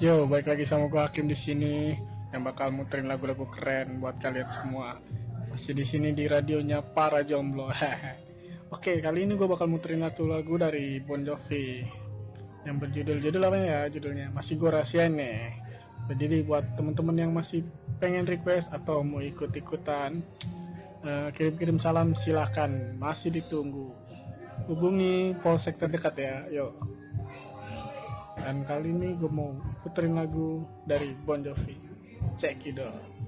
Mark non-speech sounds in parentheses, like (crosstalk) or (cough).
Yo, baik lagi sama gue Hakim di sini yang bakal muterin lagu-lagu keren buat kalian semua. Masih di sini di radionya para jomblo. (laughs) Oke, kali ini gue bakal muterin satu lagu dari Bon Jovi yang berjudul judul apa ya judulnya masih gue rahasiain nih. Jadi buat temen-temen yang masih pengen request atau mau ikut-ikutan eh, kirim-kirim salam silakan masih ditunggu. Hubungi polsek terdekat ya, yuk. Dan kali ini gue mau puterin lagu dari Bon Jovi. Check it out.